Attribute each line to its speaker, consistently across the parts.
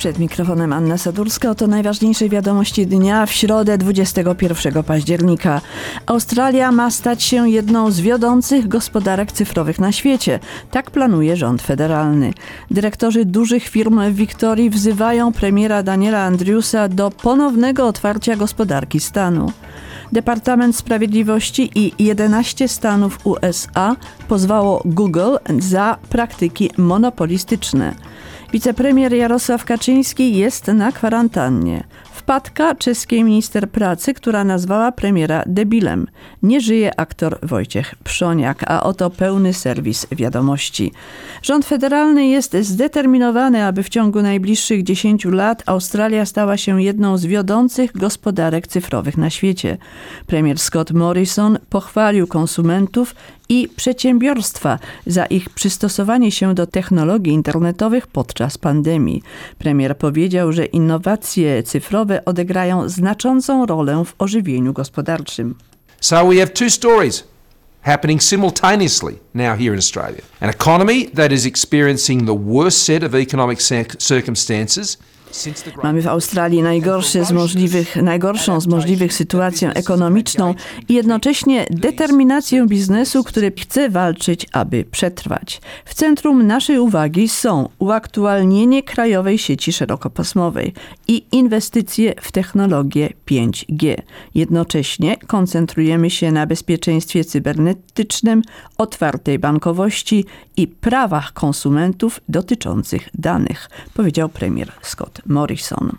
Speaker 1: Przed mikrofonem Anna Sadurska oto najważniejsze wiadomości dnia w środę 21 października. Australia ma stać się jedną z wiodących gospodarek cyfrowych na świecie. Tak planuje rząd federalny. Dyrektorzy dużych firm w Wiktorii wzywają premiera Daniela Andrewsa do ponownego otwarcia gospodarki stanu. Departament Sprawiedliwości i 11 stanów USA pozwało Google za praktyki monopolistyczne. Wicepremier Jarosław Kaczyński jest na kwarantannie. Wpadka czeskiej minister pracy, która nazwała premiera debilem. Nie żyje aktor Wojciech Przoniak, a oto pełny serwis wiadomości. Rząd federalny jest zdeterminowany, aby w ciągu najbliższych 10 lat Australia stała się jedną z wiodących gospodarek cyfrowych na świecie. Premier Scott Morrison pochwalił konsumentów i przedsiębiorstwa za ich przystosowanie się do technologii internetowych podczas pandemii. Premier powiedział, że innowacje cyfrowe odegrają znaczącą rolę w ożywieniu gospodarczym.
Speaker 2: So we have two stories happening simultaneously now here in Australia. An economy that is experiencing the worst set of economic circumstances
Speaker 1: Mamy w Australii najgorsze z możliwych, najgorszą z możliwych sytuację ekonomiczną i jednocześnie determinację biznesu, który chce walczyć, aby przetrwać. W centrum naszej uwagi są uaktualnienie krajowej sieci szerokopasmowej i inwestycje w technologię 5G. Jednocześnie koncentrujemy się na bezpieczeństwie cybernetycznym, otwartej bankowości i prawach konsumentów dotyczących danych, powiedział premier Scott Morrison.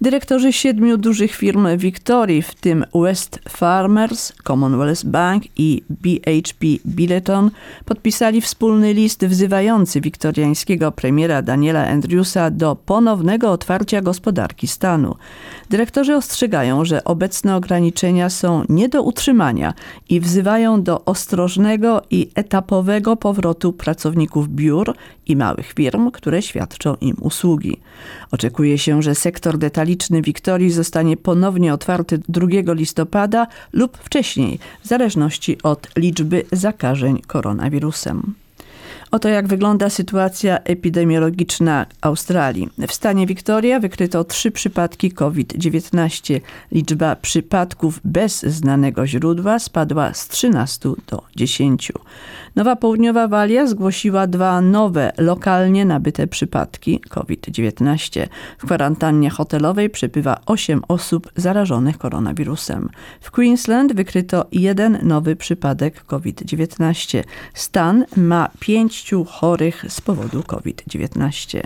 Speaker 1: Dyrektorzy siedmiu dużych firm Victorii, w tym West Farmers, Commonwealth Bank i BHP Billiton, podpisali wspólny list wzywający wiktoriańskiego premiera Daniela Andrewsa do ponownego otwarcia gospodarki stanu. Dyrektorzy ostrzegają, że obecne ograniczenia są nie do utrzymania i wzywają do ostrożnego i etapowego powrotu pracowników biur i małych firm, które świadczą im usługi. Oczekuje się, że sektor detaliczny Wiktorii zostanie ponownie otwarty 2 listopada lub wcześniej, w zależności od liczby zakażeń koronawirusem. Oto jak wygląda sytuacja epidemiologiczna Australii. W stanie Wiktoria wykryto trzy przypadki COVID-19. Liczba przypadków bez znanego źródła spadła z 13 do 10. Nowa Południowa Walia zgłosiła dwa nowe, lokalnie nabyte przypadki COVID-19. W kwarantannie hotelowej przebywa 8 osób zarażonych koronawirusem. W Queensland wykryto jeden nowy przypadek COVID-19. Stan ma pięciu chorych z powodu COVID-19.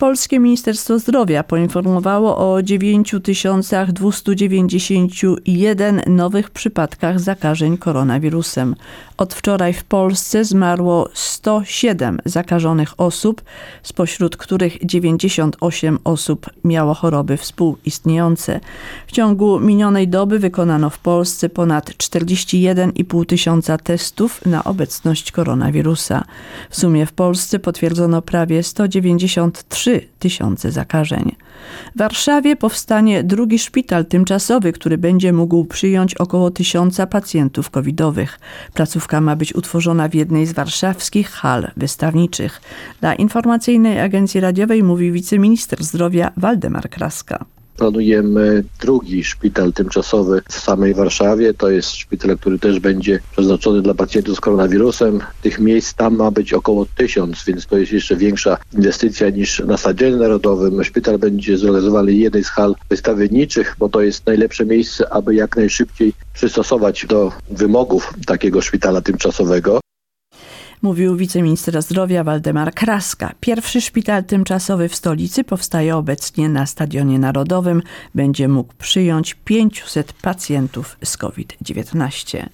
Speaker 1: Polskie Ministerstwo Zdrowia poinformowało o 9291 nowych przypadkach zakażeń koronawirusem. Od wczoraj w Polsce zmarło 107 zakażonych osób, spośród których 98 osób miało choroby współistniejące. W ciągu minionej doby wykonano w Polsce ponad 41,5 tysiąca testów na obecność koronawirusa. W sumie w Polsce potwierdzono prawie 193 tysiące zakażeń. W Warszawie powstanie drugi szpital tymczasowy, który będzie mógł przyjąć około tysiąca pacjentów covidowych. Placówka ma być utworzona w jednej z warszawskich hal wystawniczych. Dla informacyjnej agencji radiowej mówi wiceminister zdrowia Waldemar Kraska
Speaker 3: planujemy drugi szpital tymczasowy w samej Warszawie. To jest szpital, który też będzie przeznaczony dla pacjentów z koronawirusem. Tych miejsc tam ma być około tysiąc, więc to jest jeszcze większa inwestycja niż na Stadionie Narodowym. Szpital będzie zrealizowany w jednej z hal wystawienniczych, bo to jest najlepsze miejsce, aby jak najszybciej przystosować do wymogów takiego szpitala tymczasowego
Speaker 1: mówił wiceminister zdrowia Waldemar Kraska. Pierwszy szpital tymczasowy w stolicy powstaje obecnie na Stadionie Narodowym. Będzie mógł przyjąć 500 pacjentów z COVID-19.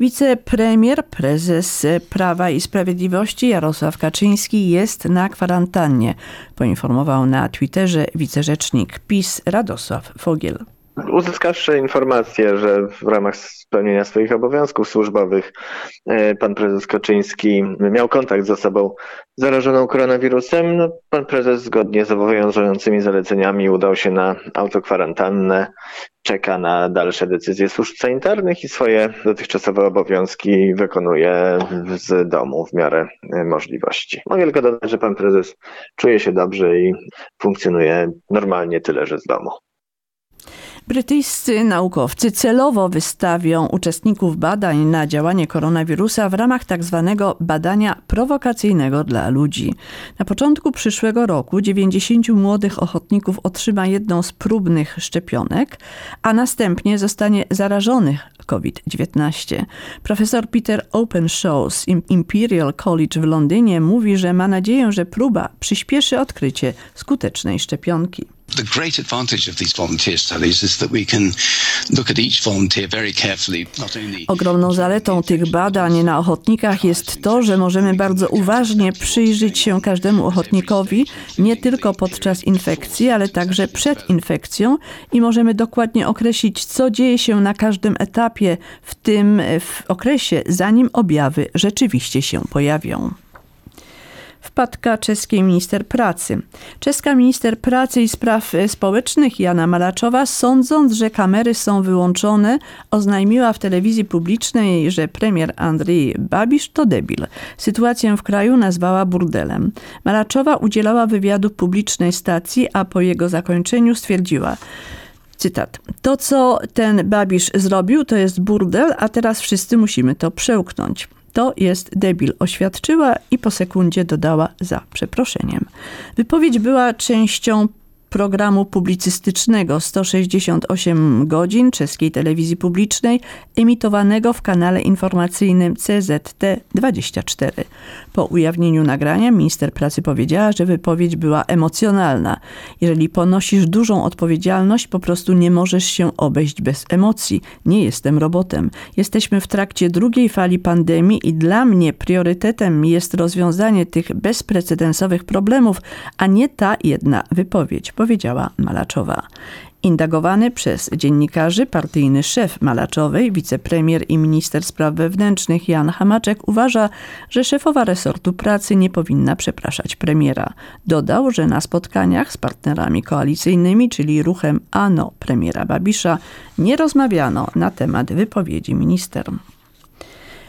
Speaker 1: Wicepremier, prezes Prawa i Sprawiedliwości Jarosław Kaczyński jest na kwarantannie, poinformował na Twitterze wicerzecznik PiS Radosław Fogiel.
Speaker 4: Uzyskawszy informację, że w ramach spełnienia swoich obowiązków służbowych e, pan prezes Kaczyński miał kontakt z osobą zarażoną koronawirusem, no, pan prezes zgodnie z obowiązującymi zaleceniami udał się na autokwarantannę, czeka na dalsze decyzje służb sanitarnych i swoje dotychczasowe obowiązki wykonuje z domu w miarę e, możliwości. Mogę tylko dodać, że pan prezes czuje się dobrze i funkcjonuje normalnie, tyle że z domu.
Speaker 1: Brytyjscy naukowcy celowo wystawią uczestników badań na działanie koronawirusa w ramach tak zwanego badania prowokacyjnego dla ludzi. Na początku przyszłego roku 90 młodych ochotników otrzyma jedną z próbnych szczepionek, a następnie zostanie zarażonych COVID-19. Profesor Peter Openshaw z Imperial College w Londynie mówi, że ma nadzieję, że próba przyspieszy odkrycie skutecznej szczepionki.
Speaker 5: The great advantage of these volunteer studies is that we can look at each volunteer very carefully,
Speaker 1: Ogromną zaletą tych badań na ochotnikach jest to, że możemy bardzo uważnie przyjrzeć się każdemu ochotnikowi, nie tylko podczas infekcji, ale także przed infekcją i możemy dokładnie określić, co dzieje się na każdym etapie w tym w okresie, zanim objawy rzeczywiście się pojawią wpadka czeskiej minister pracy. Czeska minister pracy i spraw e, społecznych Jana Malaczowa, sądząc, że kamery są wyłączone, oznajmiła w telewizji publicznej, że premier Andrzej Babisz to debil. Sytuację w kraju nazwała burdelem. Malaczowa udzielała wywiadu publicznej stacji, a po jego zakończeniu stwierdziła, Cytat. To, co ten Babisz zrobił, to jest burdel, a teraz wszyscy musimy to przełknąć. To jest debil, oświadczyła i po sekundzie dodała za przeproszeniem. Wypowiedź była częścią programu publicystycznego 168 godzin czeskiej telewizji publicznej emitowanego w kanale informacyjnym CZT24. Po ujawnieniu nagrania minister pracy powiedziała, że wypowiedź była emocjonalna. Jeżeli ponosisz dużą odpowiedzialność, po prostu nie możesz się obejść bez emocji. Nie jestem robotem. Jesteśmy w trakcie drugiej fali pandemii i dla mnie priorytetem jest rozwiązanie tych bezprecedensowych problemów, a nie ta jedna wypowiedź powiedziała Malaczowa. Indagowany przez dziennikarzy partyjny szef Malaczowej, wicepremier i minister spraw wewnętrznych Jan Hamaczek uważa, że szefowa resortu pracy nie powinna przepraszać premiera. Dodał, że na spotkaniach z partnerami koalicyjnymi, czyli ruchem ANO premiera Babisza, nie rozmawiano na temat wypowiedzi minister.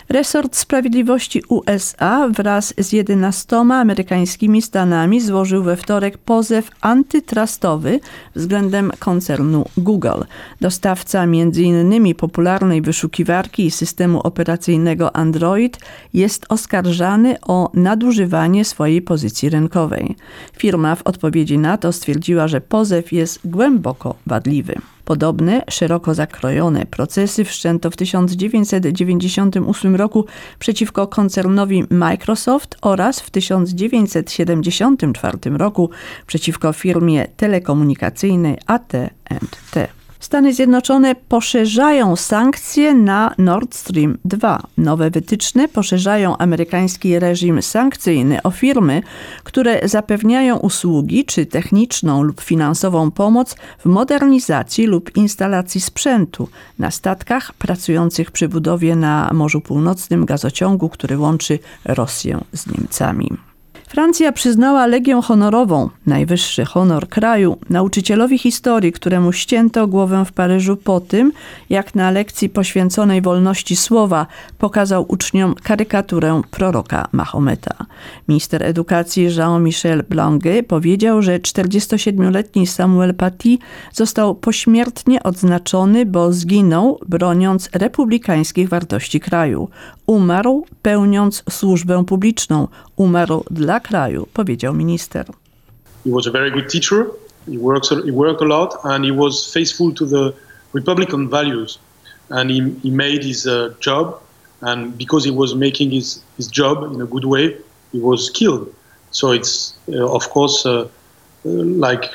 Speaker 1: Resort Sprawiedliwości USA wraz z 11 amerykańskimi stanami złożył we wtorek pozew antytrustowy względem koncernu Google. Dostawca m.in. popularnej wyszukiwarki i systemu operacyjnego Android jest oskarżany o nadużywanie swojej pozycji rynkowej. Firma w odpowiedzi na to stwierdziła, że pozew jest głęboko wadliwy. Podobne, szeroko zakrojone procesy wszczęto w 1998 roku przeciwko koncernowi Microsoft oraz w 1974 roku przeciwko firmie telekomunikacyjnej AT&T. Stany Zjednoczone poszerzają sankcje na Nord Stream 2. Nowe wytyczne poszerzają amerykański reżim sankcyjny o firmy, które zapewniają usługi czy techniczną lub finansową pomoc w modernizacji lub instalacji sprzętu na statkach pracujących przy budowie na Morzu Północnym gazociągu, który łączy Rosję z Niemcami. Francja przyznała Legię Honorową, najwyższy honor kraju, nauczycielowi historii, któremu ścięto głowę w Paryżu po tym, jak na lekcji poświęconej wolności słowa pokazał uczniom karykaturę proroka Mahometa. Minister edukacji Jean-Michel Blangue powiedział, że 47-letni Samuel Paty został pośmiertnie odznaczony, bo zginął broniąc republikańskich wartości kraju. Umarł pełniąc służbę publiczną. Umarł dla kraju, powiedział minister.
Speaker 6: He was a very good teacher. He works he worked a lot and he was faithful to the republican values and he, he made his uh, job and because he was making his, his job in a good way he was killed so it's uh, of course uh, like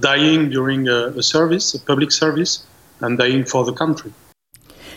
Speaker 6: dying during a, a service a public service and dying for the country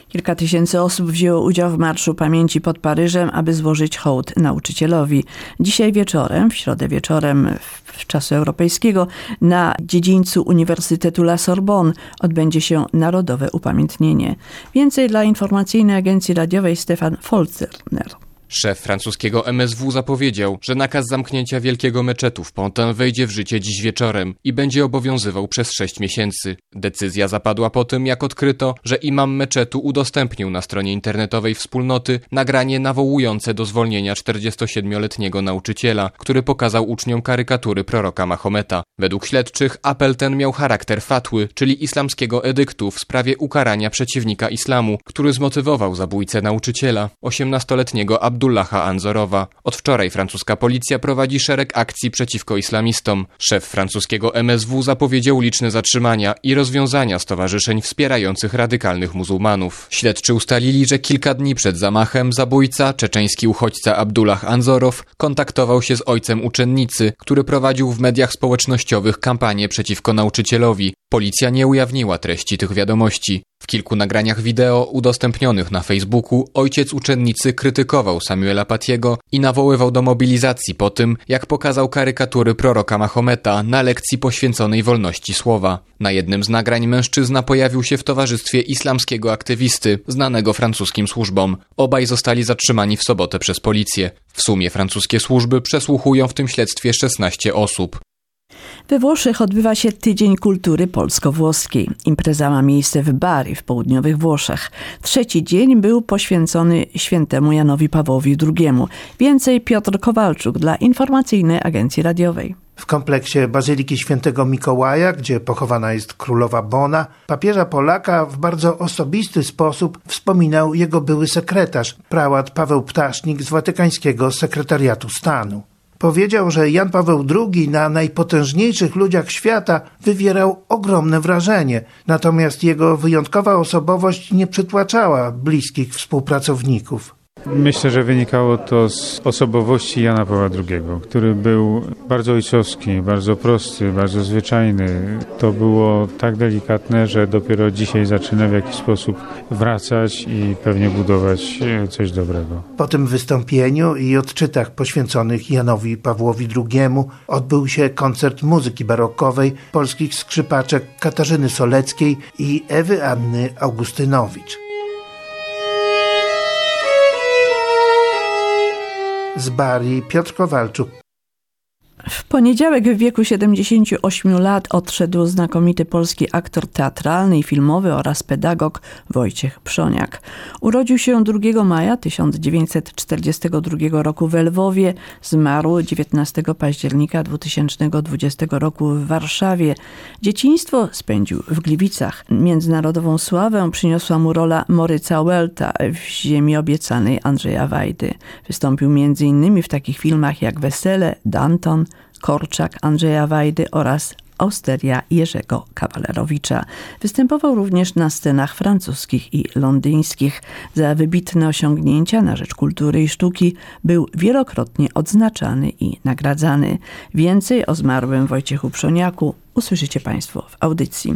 Speaker 1: Kilka tysięcy osób wzięło udział w Marszu Pamięci pod Paryżem, aby złożyć hołd nauczycielowi. Dzisiaj wieczorem, w środę wieczorem w czasu europejskiego, na dziedzińcu Uniwersytetu La Sorbonne odbędzie się narodowe upamiętnienie. Więcej dla informacyjnej agencji radiowej Stefan Folzerner.
Speaker 7: Szef francuskiego MSW zapowiedział, że nakaz zamknięcia wielkiego meczetu w Pontin wejdzie w życie dziś wieczorem i będzie obowiązywał przez 6 miesięcy. Decyzja zapadła po tym, jak odkryto, że imam meczetu udostępnił na stronie internetowej wspólnoty nagranie nawołujące do zwolnienia 47-letniego nauczyciela, który pokazał uczniom karykatury proroka Mahometa. Według śledczych apel ten miał charakter fatły, czyli islamskiego edyktu w sprawie ukarania przeciwnika islamu, który zmotywował zabójcę nauczyciela, 18-letniego Abdullaha Anzorowa. Od wczoraj francuska policja prowadzi szereg akcji przeciwko islamistom. Szef francuskiego MSW zapowiedział liczne zatrzymania i rozwiązania stowarzyszeń wspierających radykalnych muzułmanów. Śledczy ustalili, że kilka dni przed zamachem zabójca, czeczeński uchodźca Abdullah Anzorow, kontaktował się z ojcem uczennicy, który prowadził w mediach społecznościowych kampanię przeciwko nauczycielowi. Policja nie ujawniła treści tych wiadomości. W kilku nagraniach wideo udostępnionych na Facebooku ojciec uczennicy krytykował Samuela Patiego i nawoływał do mobilizacji po tym, jak pokazał karykatury proroka Mahometa na lekcji poświęconej wolności słowa. Na jednym z nagrań mężczyzna pojawił się w towarzystwie islamskiego aktywisty, znanego francuskim służbom. Obaj zostali zatrzymani w sobotę przez policję. W sumie francuskie służby przesłuchują w tym śledztwie 16 osób.
Speaker 1: We Włoszech odbywa się Tydzień Kultury Polsko-Włoskiej. Impreza ma miejsce w Bari w południowych Włoszech. Trzeci dzień był poświęcony świętemu Janowi Pawłowi II. Więcej Piotr Kowalczuk dla Informacyjnej Agencji Radiowej.
Speaker 8: W kompleksie Bazyliki Świętego Mikołaja, gdzie pochowana jest królowa Bona, papieża Polaka w bardzo osobisty sposób wspominał jego były sekretarz, prałat Paweł Ptasznik z Watykańskiego Sekretariatu Stanu. Powiedział, że Jan Paweł II na najpotężniejszych ludziach świata wywierał ogromne wrażenie, natomiast jego wyjątkowa osobowość nie przytłaczała bliskich współpracowników.
Speaker 9: Myślę, że wynikało to z osobowości Jana Pawła II, który był bardzo ojcowski, bardzo prosty, bardzo zwyczajny. To było tak delikatne, że dopiero dzisiaj zaczyna w jakiś sposób wracać i pewnie budować coś dobrego.
Speaker 8: Po tym wystąpieniu i odczytach poświęconych Janowi Pawłowi II odbył się koncert muzyki barokowej polskich skrzypaczek Katarzyny Soleckiej i Ewy Anny Augustynowicz. Z Bari Piotr Kowalczuk.
Speaker 1: W poniedziałek w wieku 78 lat odszedł znakomity polski aktor teatralny i filmowy oraz pedagog Wojciech Przoniak. Urodził się 2 maja 1942 roku w Lwowie, zmarł 19 października 2020 roku w Warszawie. Dzieciństwo spędził w Gliwicach. Międzynarodową sławę przyniosła mu rola Moryca Welta w Ziemi Obiecanej Andrzeja Wajdy. Wystąpił m.in. w takich filmach jak Wesele, Danton, Korczak Andrzeja Wajdy oraz Austeria Jerzego Kawalerowicza. Występował również na scenach francuskich i londyńskich. Za wybitne osiągnięcia na rzecz kultury i sztuki był wielokrotnie odznaczany i nagradzany. Więcej o zmarłym Wojciechu Przoniaku usłyszycie Państwo w audycji.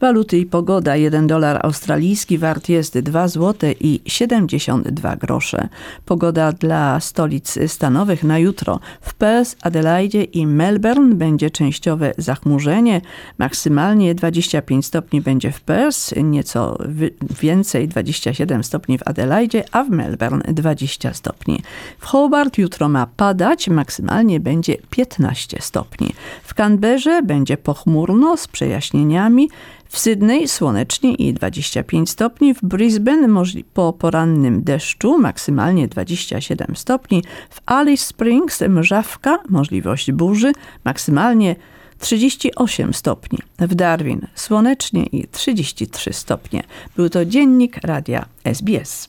Speaker 1: Waluty i pogoda. 1 dolar australijski wart jest 2 zł i 72 grosze. Pogoda dla stolic stanowych na jutro. W Perth, Adelaide i Melbourne będzie częściowe zachmurzenie. Maksymalnie 25 stopni będzie w Perth, nieco więcej 27 stopni w Adelaide, a w Melbourne 20 stopni. W Hobart jutro ma padać, maksymalnie będzie 15 stopni. W Canberrze będzie pochmurno z przejaśnieniami. W Sydney słonecznie i 25 stopni, w Brisbane po porannym deszczu maksymalnie 27 stopni, w Alice Springs mrzawka, możliwość burzy, maksymalnie 38 stopni. W Darwin słonecznie i 33 stopnie. Był to dziennik radia SBS.